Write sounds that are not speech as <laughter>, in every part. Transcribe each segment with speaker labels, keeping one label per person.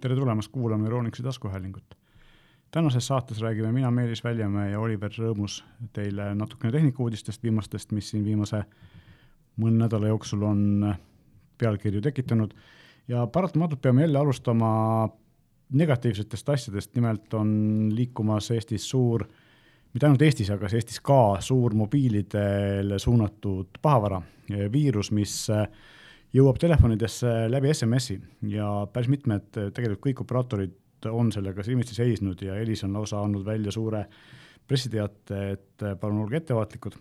Speaker 1: tere tulemast kuulama Euronixi taskuhäälingut. tänases saates räägime mina, Meelis Väljamäe ja Oliver Rõõmus teile natukene tehnikauudistest viimastest, mis siin viimase mõne nädala jooksul on pealkirju tekitanud ja paratamatult peame jälle alustama negatiivsetest asjadest, nimelt on liikumas Eestis suur, mitte ainult Eestis, aga Eestis ka suur mobiilidele suunatud pahavara, viirus, mis jõuab telefonidesse läbi SMS-i ja päris mitmed, tegelikult kõik operaatorid on sellega silmitsi seisnud ja Elis on lausa andnud välja suure pressiteate, et palun olge ettevaatlikud.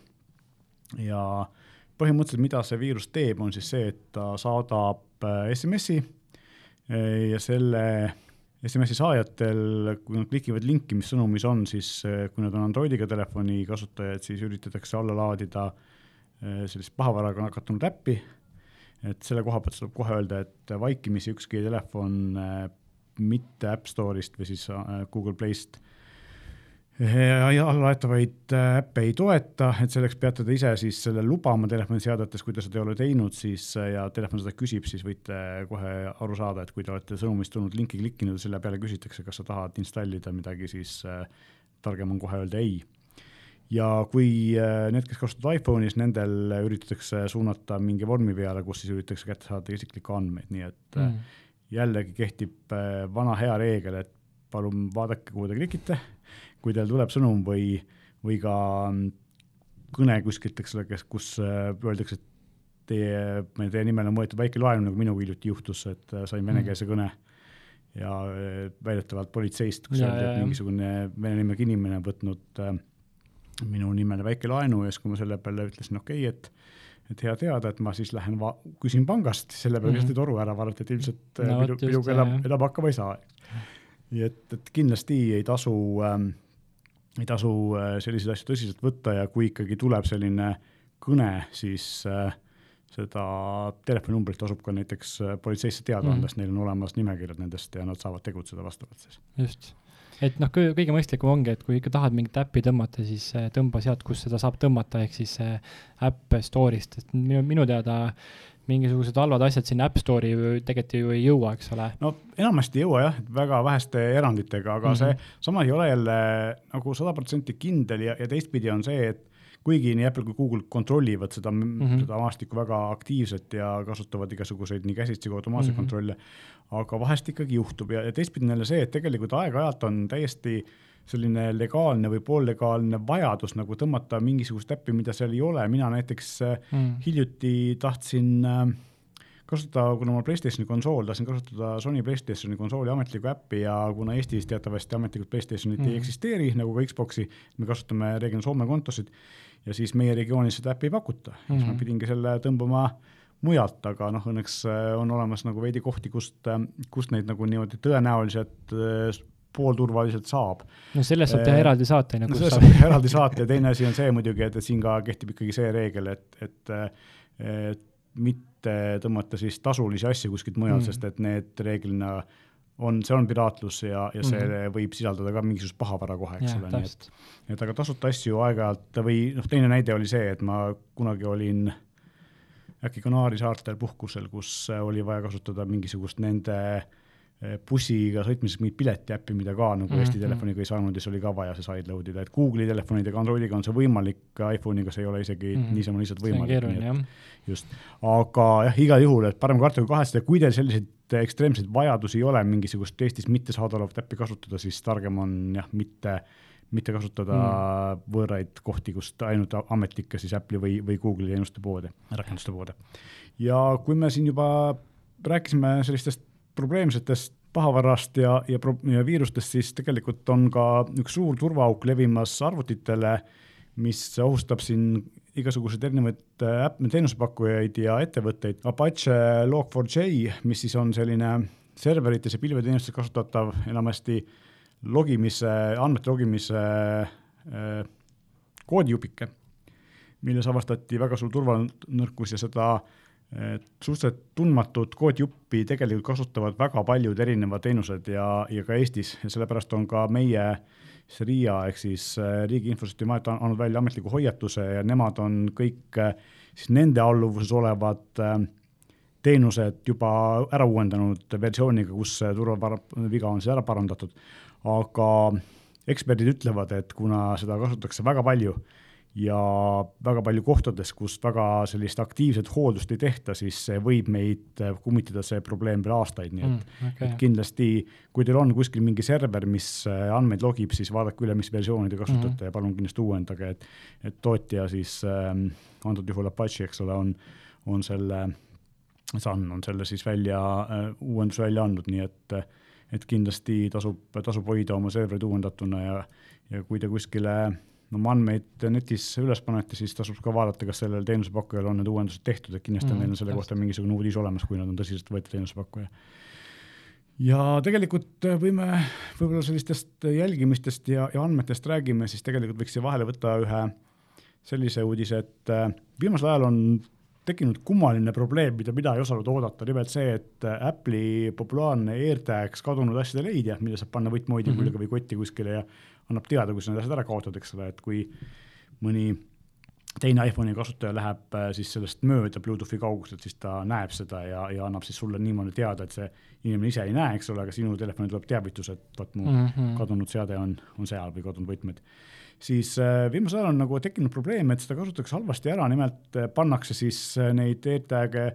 Speaker 1: ja põhimõtteliselt, mida see viirus teeb, on siis see, et ta saadab SMS-i ja selle SMS-i saajatel, kui nad klikivad linki, mis sõnumis on, siis kui nad on Androidiga telefoni kasutajad, siis üritatakse alla laadida sellist pahavaraga nakatunud äppi et selle koha pealt tuleb kohe öelda, et vaikimisi ükski telefon äh, mitte App Store'ist või siis äh, Google Playst äh, allalaetavaid äppe ei toeta, et selleks peate te ise siis selle lubama telefoniseadetes, kui te seda ei ole teinud, siis ja telefon seda küsib, siis võite kohe aru saada, et kui te olete sõnumist tulnud linki klikkinud ja selle peale küsitakse, kas sa tahad installida midagi, siis targem on kohe öelda ei ja kui äh, need, kes kasutavad iPhone'is, nendel üritatakse suunata mingi vormi peale, kus siis üritatakse kätte saada isiklikke andmeid, nii et äh, mm. jällegi kehtib äh, vana hea reegel, et palun vaadake, kuhu te klikite, kui teil tuleb sõnum või, või ka mm, kõne kuskilt, eks ole, kes, kus öeldakse, et teie, teie nimel on võetud väike laen, nagu minuga hiljuti juhtus, et sain venekeelse mm. kõne ja väidetavalt politseist, kus öeldi, et mingisugune vene nimega inimene on võtnud äh, minu nimele väike laenu ja siis, kui ma selle peale ütlesin, okei okay,, et et hea teada, et ma siis lähen va-, küsin pangast, selle peale visati mm -hmm. toru ära, vaadati, et ilmselt no, pidu, piduga elab, elab hakkama ei saa. nii et, et kindlasti ei tasu ähm,, ei tasu äh, selliseid asju tõsiselt võtta ja kui ikkagi tuleb selline kõne, siis äh, seda telefoninumbrit tasub ka näiteks äh, politseisse teada anda mm, -hmm. sest neil on olemas nimekirjad nendest ja nad saavad tegutseda vastavalt siis.
Speaker 2: just et noh, kõige mõistlikum ongi, et kui ikka tahad mingit äppi tõmmata, siis äh, tõmba sealt, kus seda saab tõmmata, ehk siis äpp store'ist, et minu, minu teada mingisugused halvad asjad sinna App Store'i tegelikult ju ei jõua, eks ole.
Speaker 1: no enamasti ei jõua jah, väga väheste eranditega, aga mm -hmm. see samas ei ole jälle nagu sada protsenti kindel ja, ja teistpidi on see, et kuigi nii Apple kui Google kontrollivad seda mm, -hmm. seda maastikku väga aktiivselt ja kasutavad igasuguseid nii käsitsi kui automaatseid mm -hmm. kontrolle, aga vahest ikkagi juhtub ja, ja teistpidi on jälle see, et tegelikult aeg-ajalt on täiesti selline legaalne või poollegaalne vajadus nagu tõmmata mingisugust äppi, mida seal ei ole, mina näiteks mm. hiljuti tahtsin äh, kasutada, kuna mul Playstationi konsool, tahtsin kasutada Sony Playstationi konsooli ametlikku äppi ja kuna Eestis teatavasti ametlikult Playstationit mm. ei eksisteeri, nagu ka Xbox'i, me kasutame reeglina Soome kontosid ja siis meie regioonis seda äppi ei pakuta mm, -hmm. siis ma mhm. pidingi selle tõmbama mujalt, aga noh, õnneks äh, on olemas nagu veidi kohti, kust, äh, kust neid nagu niimoodi tõenäoliselt äh, poolturvaliselt saab.
Speaker 2: no sellest saab teha eraldi saate.
Speaker 1: no sellest saab teha eraldi saate ja teine asi on see muidugi, et, et siin ka kehtib ikkagi see reegel, et, et, et mitte tõmmata siis tasulisi asju kuskilt mujalt mm, -hmm. sest et need reeglina on, see on piraatlus ja, ja see mm -hmm. võib sisaldada ka mingisugust pahavara kohe, eks ole, nii et, et aga tasuta asju aeg-ajalt või noh, teine näide oli see, et ma kunagi olin äkki Kanaari saartel puhkusel, kus oli vaja kasutada mingisugust nende eh, bussiga sõitmiseks mingit piletiäppi, mida ka nagu mm -hmm. Eesti telefoniga ei saanud ja siis oli ka vaja see sideload ida, et Google'i telefonidega, Androidiga on see võimalik, iPhone'iga see ei ole isegi mm -hmm. niisama lihtsalt võimalik. just, aga jah, igal juhul, et parem karta kui kahetseda, kui teil selliseid ekstreemseid vajadusi ei ole mingisugust Eestis mitte saadaolevat äppi kasutada, siis targem on jah, mitte, mitte kasutada mm. võõraid kohti, kust ainult ametlikke siis Apple'i või, või Google'i teenuste poode, rakenduste poode. ja kui me siin juba rääkisime sellistest probleemsetest pahavarast ja, ja, ja viirustest, siis tegelikult on ka üks suur turvaauk levimas arvutitele, mis ohustab siin igasuguseid erinevaid äh, äpp, teenusepakkujaid ja ettevõtteid. Apache Log4j, mis siis on selline serverites ja pilveteenustes kasutatav enamasti logimise, andmete logimise äh, koodijupike, milles avastati väga suur turvanõrkus ja seda äh, suhteliselt tundmatut koodijuppi tegelikult kasutavad väga paljud erinevad teenused ja, ja ka Eestis. Ja sellepärast on ka meie siis RIA ehk siis äh, Riigi Infosüsteemi Amet andnud välja ametliku hoiatuse ja nemad on kõik äh, siis nende alluvuses olevad äh, teenused juba ära uuendanud versiooniga, kus turvaviga on siis ära parandatud, aga eksperdid ütlevad, et kuna seda kasutatakse väga palju ja väga palju kohtades, kus väga sellist aktiivset hooldust ei tehta, siis see võib meid kummitada, see probleem veel aastaid, nii et mm,, okay. et kindlasti, kui teil on kuskil mingi server, mis andmeid logib, siis vaadake üle, mis versiooni te kasutate mm -hmm. ja palun kindlasti uuendage, et, et tootja siis ähm,, antud juhul Apache, eks ole, on, on selle, Sun on selle siis välja äh,, uuenduse välja andnud, nii et et kindlasti tasub, tasub hoida oma serverid uuendatuna ja, ja kui te kuskile oma andmeid netis üles panete, siis tasub ka vaadata, kas sellel teenusepakkujal on need uuendused tehtud, et kindlasti on mm, neil selle kohta mingisugune uudis olemas, kui nad on tõsiseltvõetav teenusepakkuja. ja tegelikult võime võib-olla sellistest jälgimistest ja, ja andmetest räägime, siis tegelikult võiks siia vahele võtta ühe sellise uudise, et äh, viimasel ajal on tekkinud kummaline probleem, mida mina ei osanud oodata, nimelt see, et Apple'i populaarne AirTags kadunud asjade leidja, mida saab panna külge mm -hmm. või kotti kuskile ja annab teada, kui sa need asjad ära kaotad, eks ole, et kui mõni teine iPhone'i kasutaja läheb äh, siis sellest mööda Bluetoothi kauguselt, siis ta näeb seda ja, ja annab siis sulle niimoodi teada, et see inimene ise ei näe, eks ole, aga sinu telefoni tuleb teavitus, et vot mu mm -hmm. kadunud seade on, on seal või kadunud võtmed. siis äh, viimasel ajal on nagu tekkinud probleem, et seda kasutatakse halvasti ära, nimelt äh, pannakse siis äh, neid AirTag'e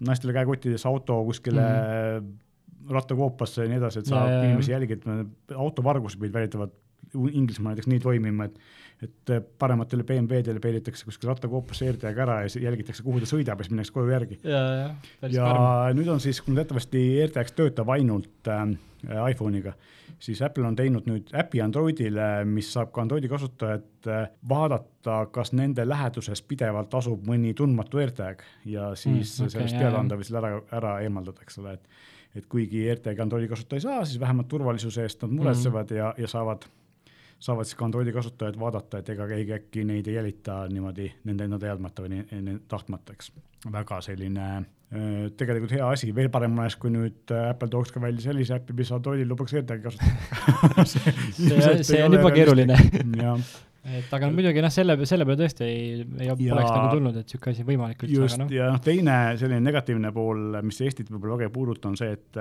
Speaker 1: naistele käekottides auto kuskile mm -hmm. rattakoopasse ja nii edasi, et saab ja, inimesi jälgida, autovargused meid väidetavalt Inglismaal näiteks nii toimima, et et parematele BMW-dele peilitakse kuskil rattakoopasse ERTG ära ja jälgitakse, kuhu ta sõidab ja siis minnakse koju järgi.
Speaker 2: ja, ja,
Speaker 1: ja karm. nüüd on siis, kui teatavasti ERTX töötab ainult äh, iPhone'iga, siis Apple on teinud nüüd äpi Androidile, mis saab ka Androidi kasutajat äh, vaadata, kas nende läheduses pidevalt asub mõni tundmatu AirTag ja siis mm, okay, sellest teada anda või selle ära, ära eemaldada, eks ole, et et kuigi AirTag Androidi kasutada ei saa, siis vähemalt turvalisuse eest nad muretsevad mm. ja, ja saavad saavad siis ka Androidi kasutajad vaadata, et ega keegi äkki neid ei jälita niimoodi nende enda teadmata või ne, tahtmata, eks. väga selline tegelikult hea asi, veel parem oleks, kui nüüd Apple tooks ka välja sellise äpi, mis Androidil lubaks AirTagi kasutada. <laughs>
Speaker 2: See, see, see on juba keeruline. Et aga muidugi noh, selle, selle peale tõesti ei, ei ja, poleks nagu tulnud, et niisugune asi võimalik
Speaker 1: üldse, aga noh. ja noh, teine selline negatiivne pool, mis Eestit võib-olla väga ei puuduta, on see, et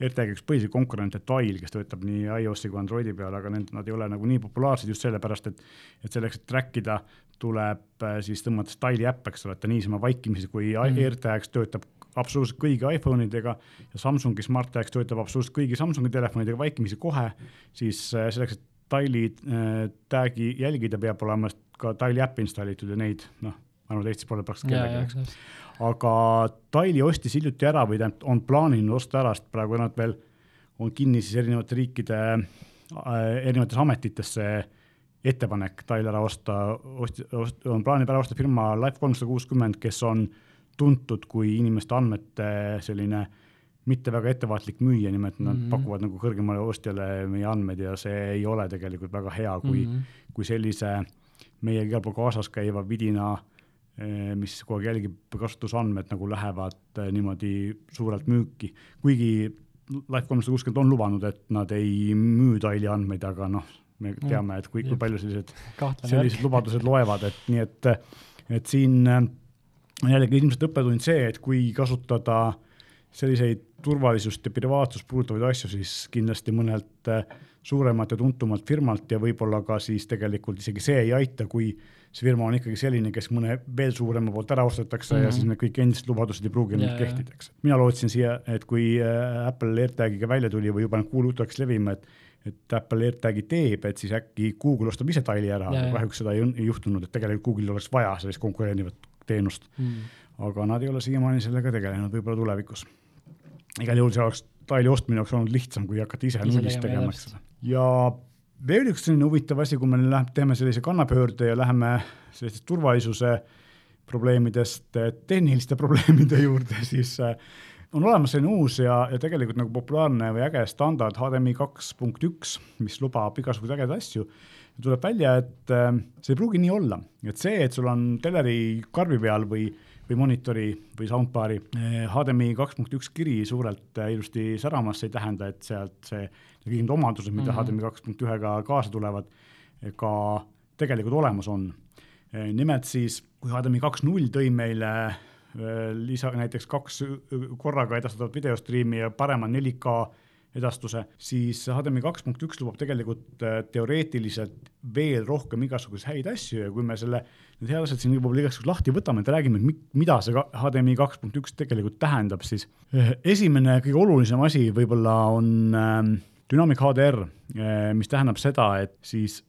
Speaker 1: RTG üks põhilisi konkurente, Tile, kes töötab nii iOS-i kui Androidi peal, aga need, nad ei ole nagu nii populaarsed just sellepärast, et et selleks, et track ida, tuleb äh, siis tõmmata Style'i äpp, eks ole, et ta niisama vaikimisi, kui mm. AirTags töötab absoluutselt kõigi iPhone idega ja Samsungi SmartTags töötab absoluutselt kõigi Samsungi telefonidega vaikimisi kohe, siis äh, selleks, et Tile'i äh, tag'i jälgida, peab olema ka Tile'i äpp installitud ja neid noh, ma arvan, et Eestis pole praktiliselt kellelgi, eks aga Tali ostis hiljuti ära või tähendab, on plaaninud osta ära, sest praegu nad veel on kinni siis erinevate riikide äh, erinevates ametites see ettepanek Tile ära osta, osti-, ost-, on plaanib ära osta firma Life kolmsada kuuskümmend, kes on tuntud kui inimeste andmete selline mitte väga ettevaatlik müüja, nimelt nad mm -hmm. pakuvad nagu kõrgemale ostjale meie andmeid ja see ei ole tegelikult väga hea, kui mm, -hmm. kui sellise meiega igal pool kaasas käiva vidina äh, mis kogu aeg jälgib kasutusandmed nagu lähevad eh, niimoodi suurelt müüki, kuigi Life kolmsada kuuskümmend on lubanud, et nad ei müü Daili andmeid, aga noh, me teame, et kui, kui palju sellised, sellised lubadused loevad, et nii et, et siin on jällegi ilmselt õppetund see, et kui kasutada selliseid turvalisust ja privaatsust puudutavaid asju, siis kindlasti mõnelt eh, suuremalt ja tuntumalt firmalt ja võib-olla ka siis tegelikult isegi see ei aita, kui see firma on ikkagi selline, kes mõne veel suurema poolt ära ostetakse mm -hmm. ja siis need kõik endised lubadused ei pruugi enam kehtida, eks. mina lootsin siia, et kui äh, Apple AirTagiga välja tuli või juba need kuulujutud hakkasid levima, et et Apple AirTagi teeb, et siis äkki Google ostab ise Tile'i ära, kahjuks seda ei, ei juhtunud, et tegelikult Google'il oleks vaja sellist konkureerivat teenust mm.. aga nad ei ole siiamaani sellega tegelenud, võib-olla tulevikus. igal juhul see oleks, Tile'i ostmine oleks olnud lihtsam, kui hakata ise nullist tegema, eks ole. ja veel üks selline huvitav asi, kui me läheme, teeme sellise kannapöörde ja läheme sellistest turvalisuse probleemidest tehniliste <laughs> probleemide juurde, siis äh, on olemas selline uus ja, ja tegelikult nagu populaarne või äge standard HDMI kaks punkt üks, mis lubab igasuguseid ägedaid asju. tuleb välja, et äh, see ei pruugi nii olla, et see, et sul on teleri karbi peal või või monitori või soundbar'i HDMI eh, kaks punkt üks kiri suurelt eh, ilusti säramas, see ei tähenda, et sealt see, kõik need omadused, mida mm -hmm. HDMI kaks punkt ühega kaasa tulevad, ka tegelikult olemas on. Eh, nimelt siis, kui HDMI kaks null tõi meile lisa, näiteks kaks korraga edastatavat videostriimi ja parema 4K edastuse, siis HDMI kaks punkt üks lubab tegelikult teoreetiliselt veel rohkem igasuguseid häid asju ja kui me selle, need head asjad siin võib-olla igasugu lahti võtame, et räägime, mida see HDMI kaks punkt üks tegelikult tähendab, siis esimene kõige olulisem asi võib-olla on äh, Dynamic HDR, eh, mis tähendab seda, et siis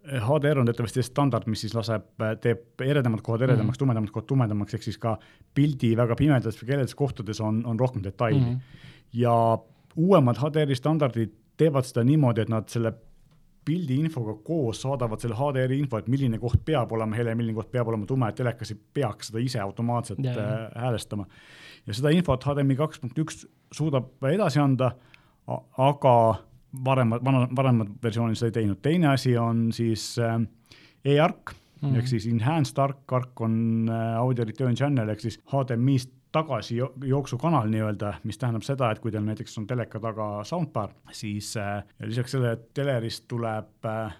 Speaker 1: HDR on teatavasti standard, mis siis laseb, teeb eredamad kohad eredamaks mm, -hmm. tumedamad kohad tumedamaks, ehk siis ka pildi väga pimedates või kelledes kohtades on, on rohkem detaili mm. -hmm. ja uuemad HDR-i standardid teevad seda niimoodi, et nad selle pildi infoga koos saadavad selle HDR-i info, et milline koht peab olema hele, milline koht peab olema tume, et telekas ei peaks seda ise automaatselt yeah, yeah. häälestama. ja seda infot HDMI kaks punkt üks suudab edasi anda aga varemad, varemad versioonid seda ei teinud. teine asi on siis äh, e-ARC mm -hmm. ehk siis enhanced ARC, ARC on äh, audio return channel ehk siis HDMI-st tagasi jooksukanal nii-öelda, mis tähendab seda, et kui teil näiteks on teleka taga soundbar, siis äh, lisaks sellele, et telerist tuleb äh,,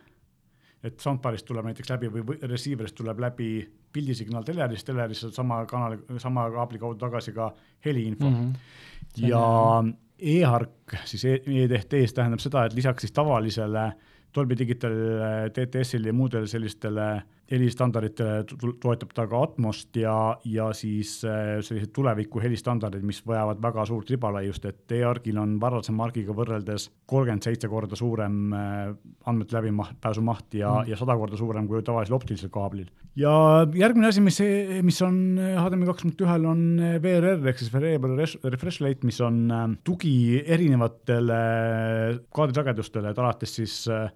Speaker 1: et soundbar'ist tuleb näiteks läbi või receiver'ist tuleb läbi pildisignaal telerist, telerist sama kanali, sama kaabli kaudu tagasi ka heliinfo mm. -hmm. ja e-hark siis e-teht-ees tähendab seda, et lisaks siis tavalisele Dolby Digital TTS-ile ja muudele sellistele helistandarditele toetab ta ka Atmost ja, ja siis äh, sellised tuleviku helistandardid, mis vajavad väga suurt ribalaiust, et e-argil on varasema margiga võrreldes kolmkümmend seitse korda suurem äh, andmete läbipääsu maht ja mm., ja sada korda suurem kui tavalisel optilisel kaablil. ja järgmine asi, mis, mis on HDMI kaks punkt ühel, on VRR ehk siis Variable Refresh Rate, mis on äh, tugi erinevatele kaadrisagedustele, et alates siis äh,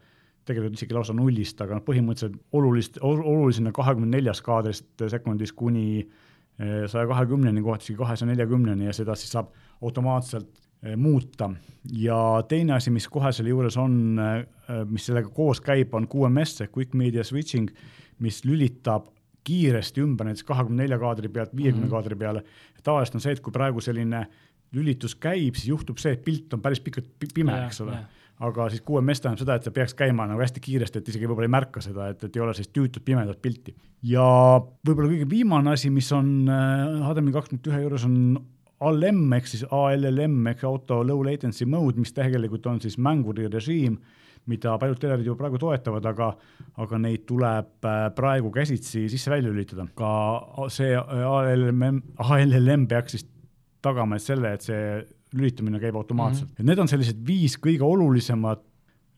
Speaker 1: tegelikult isegi lausa nullist, aga noh, põhimõtteliselt olulist, olulisena kahekümne neljast kaadrist sekundis kuni eh, saja kahekümneni, kohati isegi kahesaja neljakümneni ja seda siis saab automaatselt eh, muuta. ja teine asi, mis kohe selle juures on, eh, mis sellega koos käib, on QMS ehk Quick Media Switching, mis lülitab kiiresti ümber näiteks kahekümne nelja kaadri pealt viiekümne mm -hmm. kaadri peale. tavaliselt on see, et kui praegu selline lülitus käib, siis juhtub see, et pilt on päris pikalt pime, eks ole aga siis QMS tähendab seda, et see peaks käima nagu hästi kiiresti, et isegi võib-olla ei märka seda, et, et ei ole sellist tüütut pimedat pilti. ja võib-olla kõige viimane asi, mis on HDMI äh, kaks punkt ühe juures on ALM ehk siis ALLM ehk auto low latency mode, mis tegelikult on siis mänguri režiim, mida paljud telerid juba praegu toetavad, aga, aga neid tuleb äh, praegu käsitsi sisse-välja lülitada. ka see ALM, ALLM peaks siis tagama selle, et see lülitamine käib automaatselt mm. -hmm. et need on sellised viis kõige olulisemat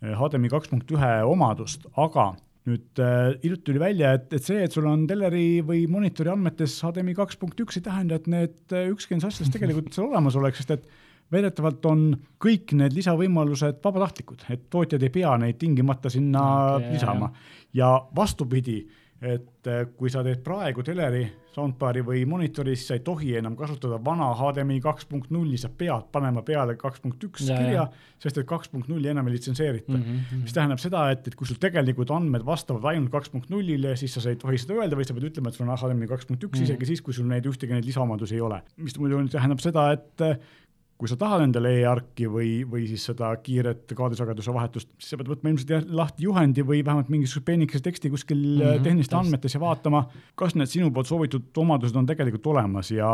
Speaker 1: HDMI eh, kaks punkt ühe omadust, aga nüüd äh, hiljuti tuli välja, et, et see, et sul on teleri või monitori andmetes HDMI kaks punkt üks, ei tähenda, et need äh, ükski nendest asjadest tegelikult seal olemas oleks, sest et väidetavalt on kõik need lisavõimalused vabatahtlikud, et tootjad ei pea neid tingimata sinna okay, lisama. ja vastupidi et äh, kui sa teed praegu teleri, soundbar'i või monitori, siis sa ei tohi enam kasutada vana HDMI kaks punkt nulli, sa pead panema peale kaks punkt üks kirja, sest et kaks punkt nulli enam ei litsenseerita mm. -hmm. mis tähendab seda, et, et kui sul tegelikult andmed vastavad ainult kaks punkt nullile, siis sa ei tohi seda öelda, vaid sa pead ütlema, et sul on HDMI kaks punkt üks, isegi siis, kui sul neid ühtegi neid lisaomadusi ei ole. mis muidu tähendab seda, et kui sa tahad endale e-arki või, või siis seda kiiret kaadrisageduse vahetust, siis sa pead võtma ilmselt lahti juhendi või vähemalt mingisuguse peenikese teksti kuskil mm -hmm, tehnilistes andmetes ja vaatama, kas need sinu poolt soovitud omadused on tegelikult olemas ja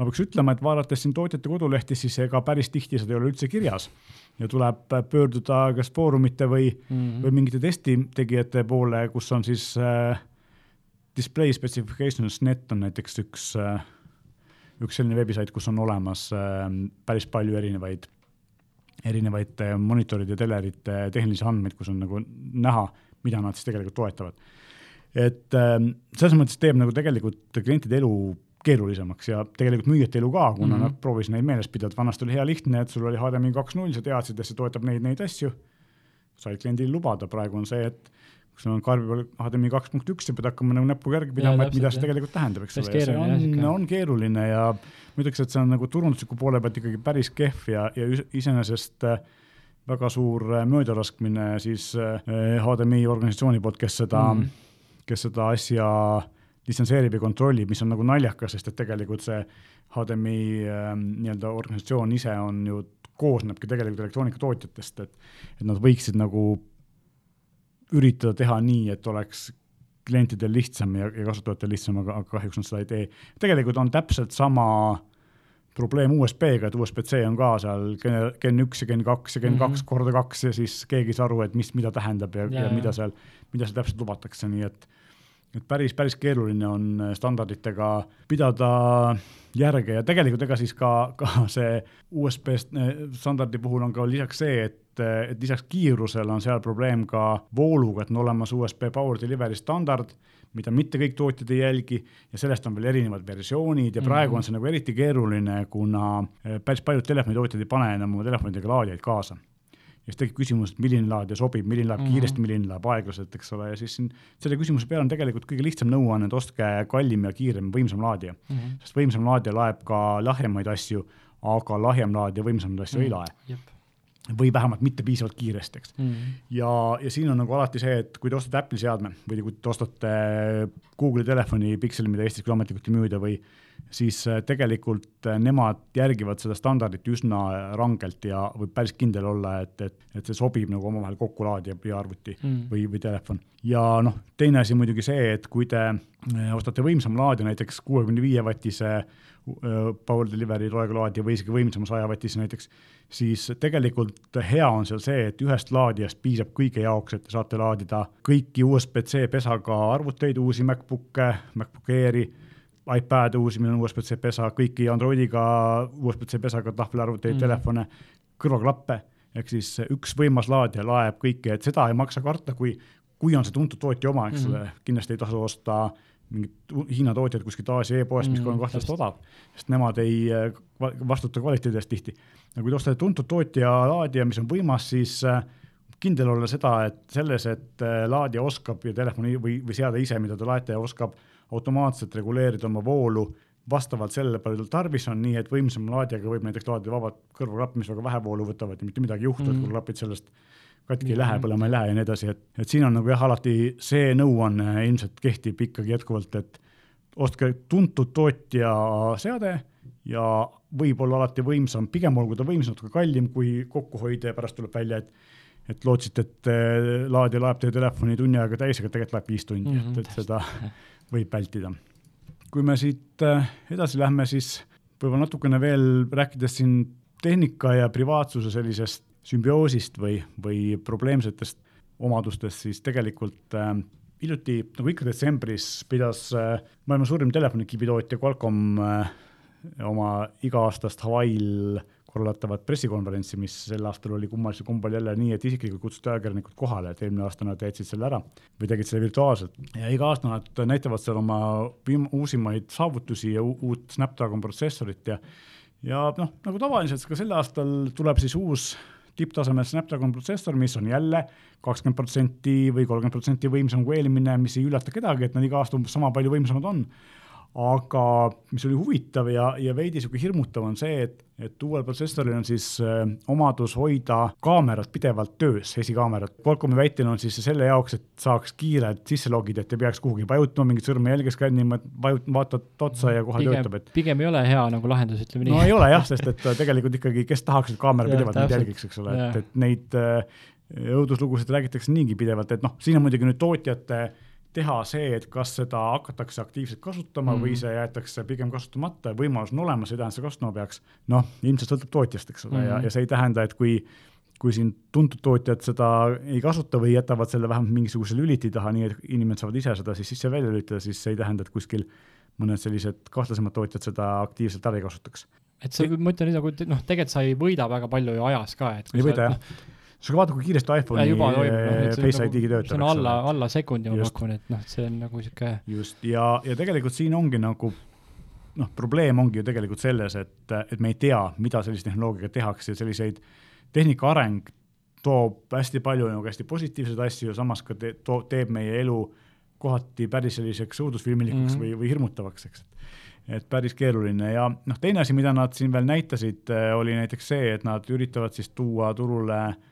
Speaker 1: ma peaks ütlema, et vaadates siin tootjate kodulehti, siis ega päris tihti seda ei ole üldse kirjas. ja tuleb pöörduda kas foorumite või mm, -hmm. või mingite testitegijate poole, kus on siis äh, display specifications net on näiteks üks äh, üks selline veebisait, kus on olemas ähm, päris palju erinevaid, erinevaid monitoride ja telerite tehnilisi andmeid, kus on nagu näha, mida nad siis tegelikult toetavad. et ähm, selles mõttes teeb nagu tegelikult klientide elu keerulisemaks ja tegelikult müüjate elu ka, kuna mm -hmm. nad proovisid neid meeles pidada, vanasti oli hea lihtne, et sul oli HDMI kaks null, sa teadsid, et see toetab neid, neid asju, said kliendil lubada, praegu on see, et kui sul on kaardi peal HDMI kaks punkt üks, sa pead hakkama nagu näpuga järgi pidama, et mida see tegelikult tähendab, eks ole, see on, on keeruline ja ma ütleks, et see on nagu turundusliku poole pealt ikkagi päris kehv ja, ja iseenesest äh, väga suur äh, möödalaskmine siis HDMI äh, organisatsiooni poolt, kes seda mm., kes seda asja litsenseerib ja kontrollib, mis on nagu naljakas, sest et tegelikult see HDMI äh, nii-öelda organisatsioon ise on ju, koosnebki tegelikult elektroonikatootjatest, et et nad võiksid nagu üritada teha nii, et oleks klientidel lihtsam ja, ja kasutajatel lihtsam, aga, kahjuks nad seda ei tee. tegelikult on täpselt sama probleem USB-ga, et USB-C on ka seal Gen üks ja Gen kaks ja Gen mhm. kaks mm -hmm. korda kaks ja siis keegi ei saa aru, et mis, mida tähendab ja, ja, ja mida seal, mida seal täpselt lubatakse, nii et et päris, päris keeruline on standarditega pidada järge. Ja tegelikult ega siis ka, ka see USB standardi puhul on ka lisaks see, et et, et lisaks kiirusele on seal probleem ka vooluga, et on olemas USB Power Delivery standard, mida mitte kõik tootjad ei jälgi. Ja sellest on veel erinevad versioonid ja praegu on see nagu eriti keeruline, kuna eh, päris paljud telefonitootjad ei pane enam oma telefonidega laadijaid kaasa ja siis tekib küsimus, et milline laadija sobib, milline läheb mm -hmm. kiiresti, milline läheb aeglaselt, eks ole, ja siis siin selle küsimuse peale on tegelikult kõige lihtsam nõuanne, et ostke kallim ja kiirem, võimsam laadija mm. -hmm. sest võimsam laadija laeb ka lahjemaid asju, aga lahjem laadija võimsamaid asju mm -hmm. ei lae või vähemalt mitte piisavalt kiiresti, eks mm. -hmm. ja, ja siin on nagu alati see, et kui te ostate Apple'i seadme või kui te ostate Google'i telefoni Pixeli, mida Eestis küll ametlikult ei müüda või siis äh, tegelikult äh, nemad järgivad seda standardit üsna rangelt ja võib päris kindel olla, et, et, et see sobib nagu omavahel kokku laadija ja arvuti mm. või, või telefon. ja noh, teine asi muidugi see, et kui te äh, ostate võimsama laadija, näiteks kuuekümne viie vatise Power Delivery loegulaadija või isegi võimsama saja vatise näiteks, siis tegelikult hea on seal see, et ühest laadijast piisab kõige jaoks, et te saate laadida kõiki USB-C pesaga arvuteid, uusi MacBook'e, MacBook Airi iPad uusi, millel on USB-C pesa, kõiki Androidiga USB-C pesaga tahvelarvuteid mm., telefone, kõrvaklappe, ehk siis üks võimas laadija laeb kõike, et seda ei maksa karta, kui, kui on see tuntud tootja oma, eks ole mm., kindlasti ei tasu osta mingit Hiina tootjat kuskilt Aasia e-poest, mis mm, on kahtlaselt odav, sest nemad ei vastuta kvaliteedi eest tihti. aga kui te ostate tuntud tootja laadija, mis on võimas, siis äh, kindel olla seda, et selles, et äh, laadija oskab ja telefoni või, või seade ise, mida te laete, oskab automaatselt reguleerida oma voolu vastavalt sellele, palju tal tarvis on, nii et võimsama laadijaga võib näiteks laadida vabad kõrvaklapid, mis väga vähe voolu võtavad ja mitte midagi ei juhtu mm, -hmm. et kui klapid sellest katki ei lähe, mhm. põlema ei lähe ja nii edasi, et, et siin on nagu jah, alati see nõuanne ilmselt kehtib ikkagi jätkuvalt, et ostke tuntud tootja seade ja võib-olla alati võimsam, pigem olgu ta võimsam, natuke kallim kui kokkuhoid ja pärast tuleb välja, et et lootsite, et eh, laadija laeb teie telefoni tunni ajaga täis, aga tegelikult läheb viis tundi mm, -hmm, et, et seda <laughs> võib vältida. kui me siit äh, edasi lähme, siis võib-olla natukene veel rääkides siin tehnika ja privaatsuse sellisest sümbioosist või, või probleemsetest omadustest, siis tegelikult äh, hiljuti, nagu ikka detsembris, pidas äh, maailma suurim telefonikiibitootja Qualcomm äh, oma iga-aastast Hawaii'l korraldatavat pressikonverentsi, mis sel aastal oli kummalisel kombel jälle nii, et isiklikult kutsuti ajakirjanikud kohale, et eelmine aasta nad jätsid selle ära või tegid selle virtuaalselt. ja iga aasta nad näitavad seal oma viim-, uusimaid saavutusi ja uut Snapdragon protsessorit ja ja noh, nagu tavaliselt ka sel aastal tuleb siis uus tipptasemel Snapdragon protsessor, mis on jälle kakskümmend protsenti või kolmkümmend protsenti võimsam kui eelmine, mis ei üllata kedagi, et nad iga aasta umbes sama palju võimsamad on aga mis oli huvitav ja, ja veidi sihuke hirmutav on see, et, et uuel protsessoril on siis äh, omadus hoida kaamerat pidevalt töös, esikaamerat. Qualcomm'i väitel on siis selle jaoks, et saaks kiirelt sisse logida, et ei peaks kuhugi vajutama, mingit sõrmejälge skännima, et vajut-, vaatad otsa ja kohe
Speaker 2: pigem,
Speaker 1: töötab, et.
Speaker 2: pigem ei ole hea nagu lahendus, ütleme nii.
Speaker 1: no ei ole jah, sest et tegelikult ikkagi, kes tahaks, et kaamera pidevalt meid jälgiks, eks ole, et, et neid äh, õuduslugusid räägitakse niigi pidevalt, et noh, siin on muidugi nüüd tootjate äh, teha see, et kas seda hakatakse aktiivselt kasutama mm. või see jäetakse pigem kasutamata ja võimalus on olemas, ei tähenda, et seda kasutama peaks. noh, ilmselt sõltub tootjast, eks ole mm., ja, ja see ei tähenda, et kui, kui siin tuntud tootjad seda ei kasuta või jätavad selle vähemalt mingisuguse lüliti taha, nii et inimesed saavad ise seda siis sisse-välja lülitada, siis see ei tähenda, et kuskil mõned sellised kahtlasemad tootjad seda aktiivselt ära ei kasutaks.
Speaker 2: et sa, ma ütlen nii nagu, noh, tegelikult sa ei võida väga palju ju ajas ka, et
Speaker 1: ei võida jah no, sa vaata, kui kiiresti iPhone'i juba toimub, no, Face
Speaker 2: nagu, töötab. see on alla, alla sekundi ma pakun, et noh, see on nagu sihuke.
Speaker 1: just, ja, ja tegelikult siin ongi nagu noh, probleem ongi ju tegelikult selles, et, et me ei tea, mida sellise tehnoloogiaga tehakse ja selliseid tehnika areng toob hästi palju nagu hästi positiivseid asju ja samas ka te, toob, teeb meie elu kohati päris selliseks õudusfilmilikuks mm -hmm. või, või hirmutavaks, eks. et päris keeruline ja noh, teine asi, mida nad siin veel näitasid, oli näiteks see, et nad üritavad siis tuua turule Äh,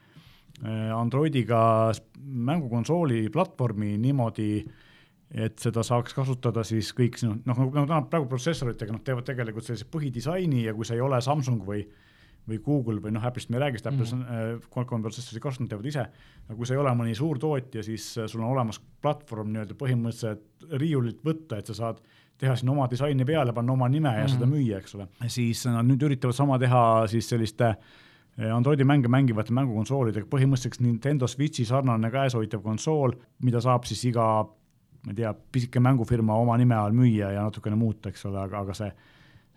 Speaker 1: Androidiga mängukonsooli platvormi niimoodi, et seda saaks kasutada siis kõik sinu, noh, nagu, nagu täna praegu protsessoritega, nad teevad tegelikult sellise põhidisaini ja kui sa ei ole Samsung või või Google või noh, Apple'ist me ei räägi, sest Apple'is on äh, Qualcomm protsessorid kasutanud, teevad ise, aga kui sa ei ole mõni suur tootja, siis äh, sul on olemas platvorm nii-öelda põhimõtteliselt riiulilt võtta, et sa saad teha sinna oma disaini peale, panna oma nime ja mm. seda müüa, eks ole. siis nad nüüd üritavad sama teha siis selliste äh, Androidi mänge mängivate mängukonsoolidega, põhimõtteliselt Nintendo Switchi sarnane käeshoitav konsool, mida saab siis iga ma ei tea, pisike mängufirma oma nime all müüa ja natukene muuta, eks ole, aga, aga see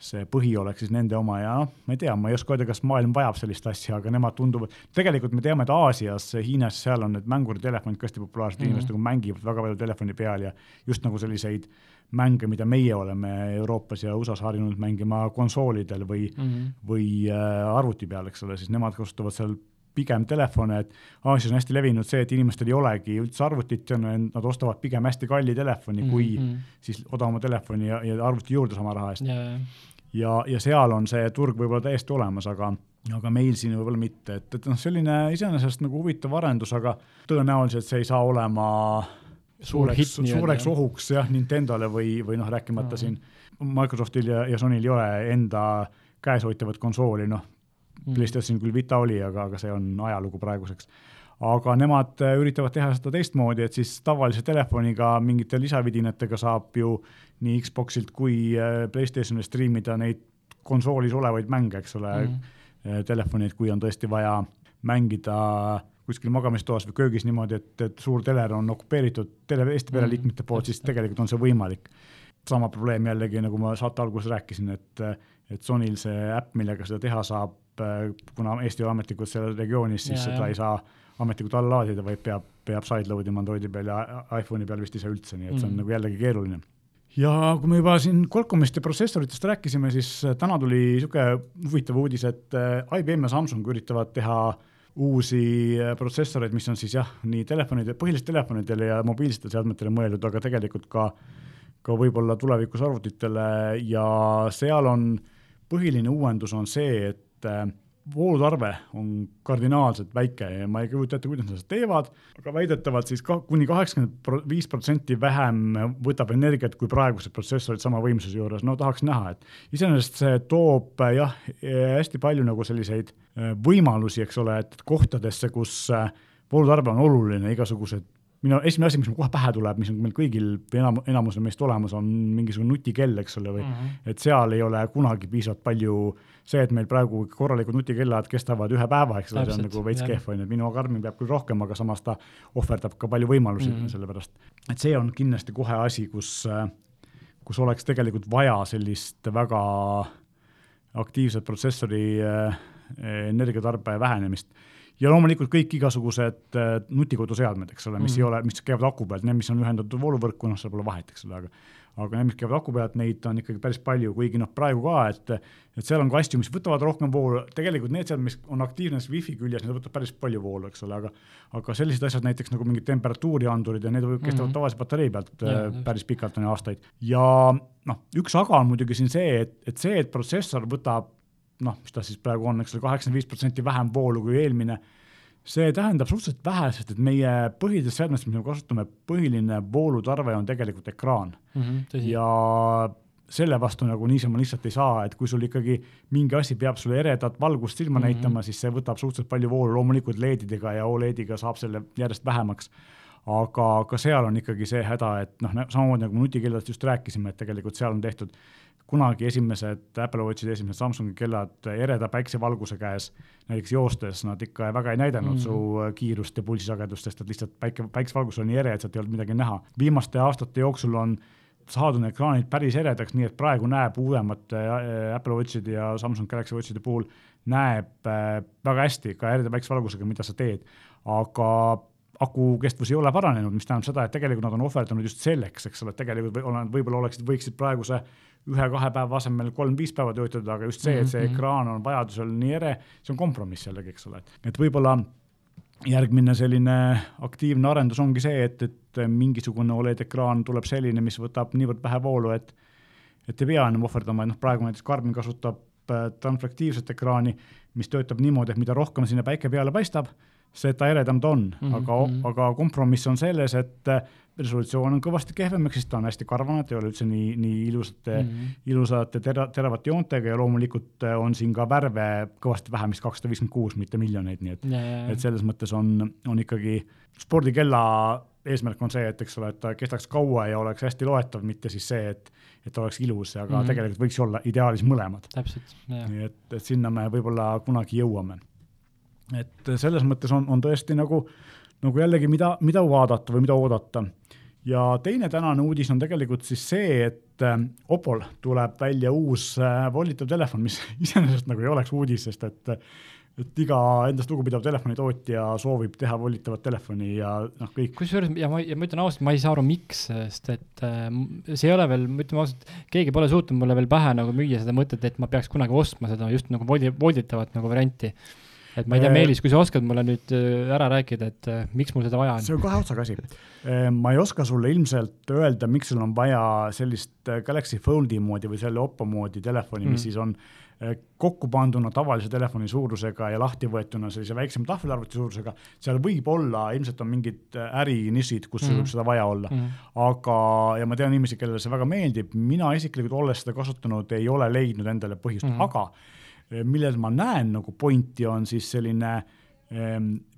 Speaker 1: see põhi oleks siis nende oma ja noh, ma ei tea, ma ei oska öelda, kas maailm vajab sellist asja, aga nemad tunduvad, tegelikult me teame, et Aasias, Hiinas, seal on need mänguritelefonid ka hästi populaarsed mm, -hmm. inimesed nagu mängivad väga palju telefoni peal ja just nagu selliseid mänge, mida meie oleme Euroopas ja USA-s harjunud mängima konsoolidel või mm, -hmm. või äh, arvuti peal, eks ole, siis nemad kasutavad seal pigem telefone, et Aasias on hästi levinud see, et inimestel ei olegi üldse arvutit, nad ostavad pigem hästi kalli telefoni mm -hmm. kui mhm. siis odavama telefoni ja, ja arvuti juurde sama raha eest yeah ja, ja seal on see turg võib-olla täiesti olemas, aga, aga meil siin võib-olla mitte, et, et noh, selline iseenesest nagu huvitav arendus, aga tõenäoliselt see ei saa olema suureks, suureks ohuks jah, Nintendole või, või noh, rääkimata mm. siin Microsoftil ja, ja Sonyl ei ole enda käeshoitavat konsooli, noh mm., PlayStation küll Vita oli, aga, aga see on ajalugu praeguseks aga nemad üritavad teha seda teistmoodi, et siis tavalise telefoniga mingite lisavidinatega saab ju nii Xboxilt kui äh, Playstationile striimida neid konsoolis olevaid mänge, eks ole mm, -hmm. telefoni, et kui on tõesti vaja mängida kuskil magamistoas või köögis niimoodi, et, et suur teler on okupeeritud tele, Eesti pereliikmete poolt, siis tegelikult on see võimalik. sama probleem jällegi, nagu ma saate alguses rääkisin, et, et Sonyl see äpp, millega seda teha saab, äh, kuna Eesti ametnikud seal regioonis, siis ja, seda ja. ei saa ametlikult alla laadida, vaid peab, peab sideload ima Androidi peal ja iPhone'i peal vist saa üldse, nii et see on mm. nagu jällegi keeruline ja kui me juba siin Qualcommist ja protsessoritest rääkisime, siis äh, täna tuli niisugune huvitav uudis, et äh, IBM ja Samsung üritavad teha uusi äh, protsessoreid, mis on siis jah, nii telefonide, põhiliselt telefonidele ja mobiilsetele seadmetele mõeldud, aga tegelikult ka, ka võib-olla tulevikus arvutitele. Ja seal on, põhiline uuendus on see, et voolutarve on kardinaalselt väike ja ma ei kujuta ette, kuidas nad seda teevad, aga väidetavalt siis ka kuni kaheksakümmend viis protsenti vähem võtab energiat kui praegused protsessorid sama võimsuse juures, no tahaks näha, et iseenesest see toob jah, hästi palju nagu selliseid äh, võimalusi, eks ole, et kohtadesse, kus äh, voolutarve on oluline, igasugused minu esimene asi, mis mul kohe pähe tuleb, mis on meil kõigil või enam, enamusel meist olemas, on mingisugune nutikell, eks ole, või mm -hmm. et seal ei ole kunagi piisavalt palju see, et meil praegu korralikud nutikellad kestavad ühe päeva, eks ole, see on nagu veits kehv, on ju, et minu Garmin peab küll rohkem, aga samas ta ohverdab ka palju võimalusi mm -hmm. sellepärast. et see on kindlasti kohe asi, kus, kus oleks tegelikult vaja sellist väga aktiivset protsessori eh, energiatarbe vähenemist ja loomulikult kõik igasugused äh, nutikoduseadmed, eks ole, mis mm. ei ole, mis käivad aku pealt, need, mis on ühendatud vooluvõrku, noh, seal pole vahet, eks ole, aga aga need, mis käivad aku pealt, neid on ikkagi päris palju, kuigi noh, praegu ka, et et seal on ka asju, mis võtavad rohkem voolu, tegelikult need seadmed, mis on aktiivne wifi küljes, need võtavad päris palju voolu, eks ole, aga aga sellised asjad näiteks nagu mingid temperatuuriandurid ja need kestavad mm -hmm. tavalise patarei pealt ja, äh, päris pikalt, on ju, aastaid. ja noh, üks aga on muidugi siin see, et, et see, et protsessor võtab noh, mis ta siis praegu on, eks ole, kaheksakümmend viis protsenti vähem voolu kui eelmine, see tähendab suhteliselt vähe, sest et meie põhilistes seadmetes, mida me kasutame, põhiline voolutarve on tegelikult ekraan mm. -hmm, ja selle vastu nagu niisama lihtsalt ei saa, et kui sul ikkagi mingi asi peab sulle eredat valgust silma mm -hmm. näitama, siis see võtab suhteliselt palju voolu, loomulikult LED-idega ja Olediga saab selle järjest vähemaks. aga ka seal on ikkagi see häda, et noh, samamoodi nagu nutikellast just rääkisime, et tegelikult seal on tehtud kunagi esimesed Apple Watchid, esimesed Samsungi kellad ereda päiksevalguse käes, näiteks joostes nad ikka väga ei näidanud mm -hmm. su kiirust ja pulsisagedust, sest et lihtsalt päike, päikesevalgus oli nii ere, et sealt ei olnud midagi näha. viimaste aastate jooksul on saadud ekraanid päris eredaks, nii et praegu näeb uuemate äh, Apple Watchide ja Samsung Galaxy Watchide puhul näeb äh, väga hästi ka ereda päikesevalgusega, mida sa teed, aga aku kestvus ei ole paranenud, mis tähendab seda, et tegelikult nad on ohverdanud just selleks, eks ole, et tegelikult võib-olla oleksid, võiksid praeguse ühe-kahe päeva asemel kolm-viis päeva töötada, aga just see, et see mm -hmm. ekraan on vajadusel nii ere, see on kompromiss jällegi, eks ole, et võib-olla järgmine selline aktiivne arendus ongi see, et, et mingisugune Oled ekraan tuleb selline, mis võtab niivõrd vähe voolu, et et ei pea enam ohverdama, et noh, praegu näiteks Garmin kasutab transfraktiivset ekraani, mis töötab niimoodi, et mida rohkem sinna päike peale paistab, seda eredam ta on mm, -hmm. aga, mhm. aga kompromiss on selles, et resolutsioon on kõvasti kehvem, ehk siis ta on hästi karvane, ta ei ole üldse nii, nii ilusate mm, -hmm. ilusate tera-, teravate joontega ja loomulikult on siin ka värve kõvasti vähem, vist kakssada viiskümmend kuus, mitte miljoneid, nii et, et selles mõttes on, on ikkagi spordikella eesmärk on see, et eks ole, et ta kestaks kaua ja oleks hästi loetav, mitte siis see, et, et oleks ilus, aga mm -hmm. tegelikult võiks olla ideaalis mõlemad.
Speaker 2: täpselt,
Speaker 1: jah. nii et, et sinna me võib-olla kunagi jõuame. et selles mõttes on, on tõesti nagu, nagu jällegi, mida, mida vaadata või mida oodata. ja teine tänane uudis on tegelikult siis see, et äh, Opol tuleb välja uus äh, volitav telefon, mis <laughs> iseenesest nagu ei oleks uudis, sest et et iga endast lugupidav telefonitootja soovib teha volitavat telefoni ja noh, kõik.
Speaker 2: kusjuures ja ma, ja ma ütlen ausalt, ma ei saa aru, miks, sest et äh, see ei ole veel, ütleme ausalt, keegi pole suutnud mulle veel pähe nagu müüa seda mõtet, et ma peaks kunagi ostma seda just nagu voldi-, volditavat nagu varianti. et ma ei tea, äh, Meelis, kui sa oskad mulle nüüd äh, ära rääkida, et äh, miks mul seda vaja on?
Speaker 1: see on kahe otsaga asi. ma ei oska sulle ilmselt öelda, miks sul on vaja sellist Galaxy Foldi moodi või selle Oppo moodi telefoni mm., mis siis on kokku panduna tavalise telefoni suurusega ja lahti võetuna sellise väiksema tahvelarvuti suurusega, seal võib olla, ilmselt on mingid eh, ärinišid, kus mm võib seda vaja olla. Mm. aga, ja ma tean inimesi, kellele see väga meeldib, mina isiklikult, olles seda kasutanud, ei ole leidnud endale põhjust. Mm, aga eh, milles ma näen nagu pointi, on siis selline äh,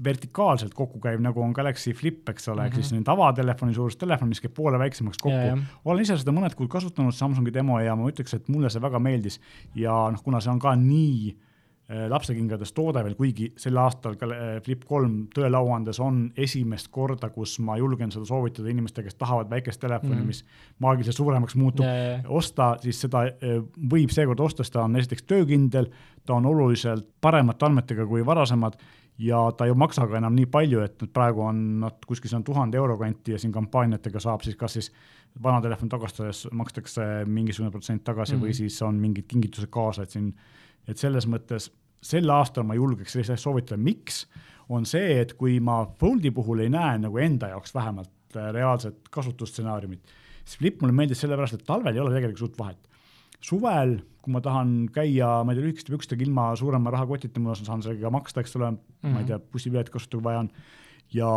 Speaker 1: vertikaalselt kokku käiv, nagu on Galaxy Flip, eks ole mm, -hmm. ehk siis mhm. tavatelefoni suurus telefon, mis käib poole väiksemaks kokku olen ise seda mõned kuud kasutanud, Samsungi demo ja ma ütleks, et mulle see väga meeldis ja noh, kuna see on ka nii äh, lapsekingades toode veel, kuigi sel aastal ka äh, Flip kolm tõele au andes on esimest korda, kus ma julgen seda soovitada inimestele, kes tahavad väikest telefoni mm, -hmm. mis maagiliselt suuremaks muutub yeah,, osta, siis seda äh, võib seekord osta, sest ta on esiteks töökindel, ta on oluliselt paremate andmetega kui varasemad ja ta ei maksa ka enam nii palju, et praegu on nad kuskil seal tuhande euro kanti ja siin kampaaniatega saab siis kas siis vana telefon tagastades makstakse mingisugune protsent tagasi mm -hmm. või mhm. siis on mingid kingitused kaasa, et siin, et selles mõttes sel aastal ma julgeks sellist soovitada, miks, on see, et kui ma Foldi puhul ei näe nagu enda jaoks vähemalt äh, reaalset kasutusstsenaariumit, siis Flip mulle meeldis sellepärast, et talvel ei ole tegelikult suurt vahet suvel, kui ma tahan käia, ma ei tea, lühikeste pükstega ilma suurema rahakotita, ma saan sellega maksta, eks ole mm, -hmm. ma ei mhm. tea, bussipiletit kasutada, kui vaja on. ja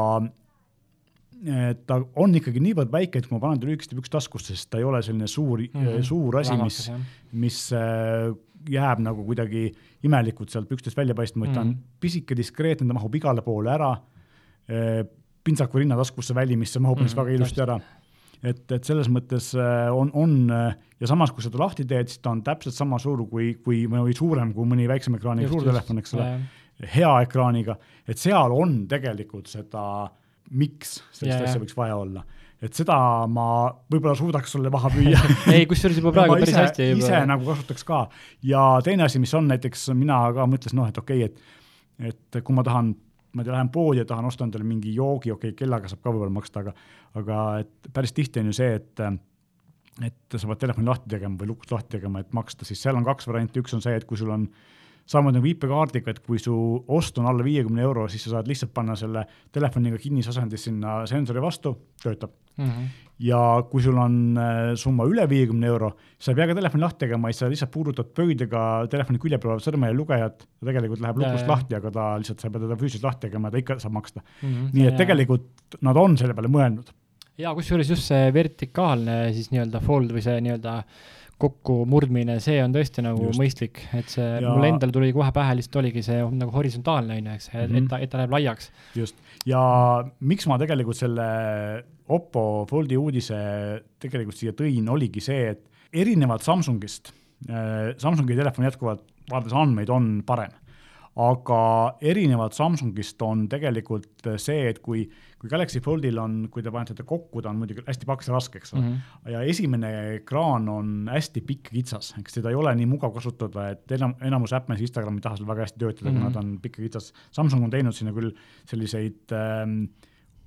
Speaker 1: ta on ikkagi niivõrd väike, et kui ma panen ta lühikeste pükste taskusse, siis ta ei ole selline suur mm, -hmm. suur asi, mis, mis äh, jääb nagu kuidagi imelikult sealt pükstest välja paistma, vaid mm ta on mhm. pisike, diskreetne, ta mahub igale poole ära. Äh, pintsaku rinnataskusse välimisse mahub mm väga ilusti ära. et, et selles mõttes äh, on, on äh, ja samas, kui seda lahti teed, siis ta on täpselt sama suur kui, kui või suurem kui mõni väiksema ekraaniga suurtelefon, eks ole, hea ekraaniga, et seal on tegelikult seda, miks sellist asja võiks vaja olla et seda ma võib-olla suudaks sulle maha müüa. <laughs>
Speaker 2: Ei, kusjuures juba praegu päris ise, hästi.
Speaker 1: ise nagu kasutaks ka. Ja teine asi, mis on näiteks mina ka mõtlesin, noh, et okei okay,, et, et kui ma tahan ma ei tea, lähen poodi ja tahan osta endale mingi joogi, okei okay,, kellaga saab ka võib-olla maksta, aga, aga et päris tihti on ju see, et et sa pead telefoni lahti tegema või lukust lahti tegema, et maksta, siis seal on kaks varianti, üks on see, et kui sul on samamoodi nagu IP-kaardiga, et kui su ost on alla viiekümne euro, siis sa saad lihtsalt panna selle telefoniga kinnisasendis sinna sensori vastu, töötab mm. -hmm. ja kui sul on äh, summa üle viiekümne euro, sa ei pea ka telefoni lahti tegema, siis sa lihtsalt puudutad pöidlaga telefoni külje peal olevat sõrmejäljlugejat, ta tegelikult läheb lukust lahti, aga ta lihtsalt, sa ei pea teda füüsiliselt lahti tegema, ta ikka saab maksta mm. -hmm. nii et ja, tegelikult nad on selle peale mõelnud.
Speaker 2: ja kusjuures just see vertikaalne siis nii-öelda fold või see nii-öelda kokkumurdmine, see on tõesti nagu Just. mõistlik, et see ja... mul endal tuli kohe pähe, lihtsalt oligi see nagu horisontaalne, on ju, eks, et mm, -hmm. et ta, et ta läheb laiaks.
Speaker 1: just, ja miks ma tegelikult selle Oppo Foldi uudise tegelikult siia tõin, oligi see, et erinevalt Samsungist äh,, Samsungi telefon jätkuvalt, vaadates andmeid, on parem aga erinevalt Samsungist on tegelikult see, et kui, kui Galaxy Foldil on, kui te panete ta kokku, ta on muidugi hästi paks ja raske, eks ole mm, -hmm. ja esimene ekraan on hästi pikk ja kitsas, eks seda ei ole nii mugav kasutada, et enam, enamus äppe, Instagram ei taha seal väga hästi töötada mm, -hmm. kuna ta on pikk ja kitsas. Samsung on teinud sinna küll selliseid ähm,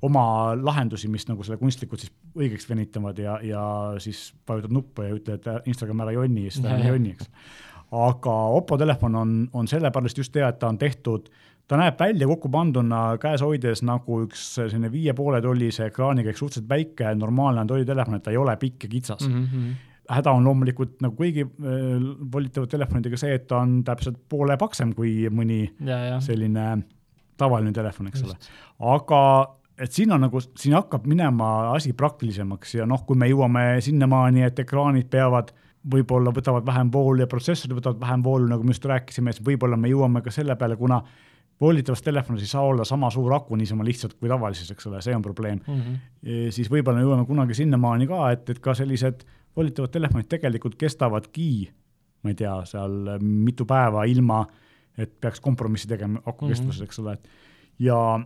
Speaker 1: oma lahendusi, mis nagu selle kunstlikult siis õigeks venitavad ja, ja siis vajutad nuppu ja ütled Instagram ära jonni siis ta <laughs> ei jonni, eks aga Oppo telefon on, on sellepärast just hea, et ta on tehtud, ta näeb välja kokku panduna käes hoides nagu üks selline viie poole tollise ekraaniga, ehk suhteliselt väike, normaalne Androidi telefon, et ta ei ole pikk ja kitsas mm. -hmm häda on loomulikult nagu kõigi äh, volitavate telefonidega see, et ta on täpselt poole paksem kui mõni ja, ja. selline tavaline telefon, eks Just. ole. aga et siin on nagu, siin hakkab minema asi praktilisemaks ja noh, kui me jõuame sinnamaani, et ekraanid peavad võib-olla võtavad vähem voolu ja protsessorid võtavad vähem voolu, nagu me just rääkisime, siis võib-olla me jõuame ka selle peale, kuna voolitavas telefonis ei saa olla sama suur aku niisama lihtsalt kui tavalises, eks ole, see on probleem mm. -hmm. siis võib-olla jõuame kunagi sinnamaani ka, et, et ka sellised voolitavad telefonid tegelikult kestavadki, ma ei tea, seal mitu päeva ilma, et peaks kompromissi tegema aku mm -hmm. kestvuses, eks ole, et ja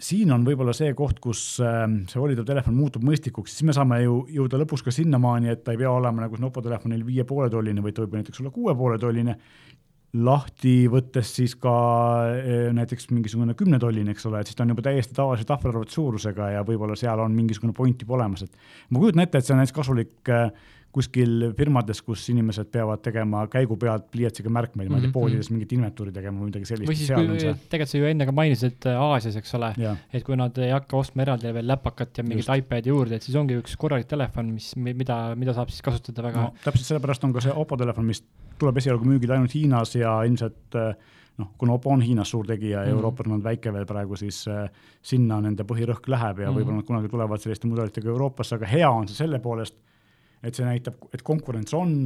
Speaker 1: siin on võib-olla see koht, kus ähm, see volitav telefon muutub mõistlikuks, siis me saame ju jõuda lõpuks ka sinnamaani, et ta ei pea olema nagu Oppo telefonil viie poole tolline, vaid ta võib näiteks olla kuue poole tolline lahti võttes siis ka eh, näiteks mingisugune kümnetolline, eks ole, et siis ta on juba täiesti tavalise tahvelarvuti suurusega ja võib-olla seal on mingisugune point juba olemas, et ma kujutan ette, et see on näiteks kasulik äh, kuskil firmades, kus inimesed peavad tegema käigu pealt pliiatsiga märkmeid mm, -hmm. ma ei tea, mhm, poodides mhm. mingit inventuuri tegema või midagi sellist.
Speaker 2: või siis, kui tegelikult sa ju enne ka mainisid äh, Aasias, eks ole, et kui nad ei hakka ostma eraldi veel läpakat ja mingit iPad'i juurde, et siis ongi üks korralik telefon, mis, mida, mida saab siis kasutada väga no,.
Speaker 1: täpselt sellepärast on ka see Oppo telefon, mis tuleb esialgu müügile ainult Hiinas ja ilmselt äh, noh, kuna Oppo on Hiinas suur tegija ja mm -hmm. Euroopas on nad väike veel praegu, siis äh, sinna nende põhirõhk läheb ja mm -hmm. võib-olla nad kunagi tulevad selliste mudelitega Euroopasse, aga hea on see selle poolest et see näitab, et konkurents on,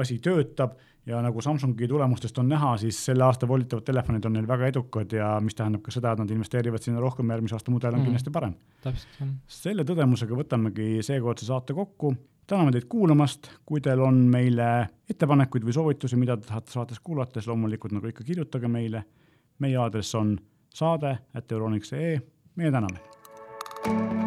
Speaker 1: asi töötab ja nagu Samsungi tulemustest on näha, siis selle aasta volitavad telefonid on neil väga edukad ja mis tähendab ka seda, et nad investeerivad sinna rohkem, järgmise aasta mudel on mm kindlasti parem. selle tõdemusega võtamegi seekordse saate kokku, täname teid kuulamast, kui teil on meile ettepanekuid või soovitusi, mida te tahate saates kuulata, siis loomulikult nagu ikka kirjutage meile, meie aadress on saade at euroniks.ee, meie täname.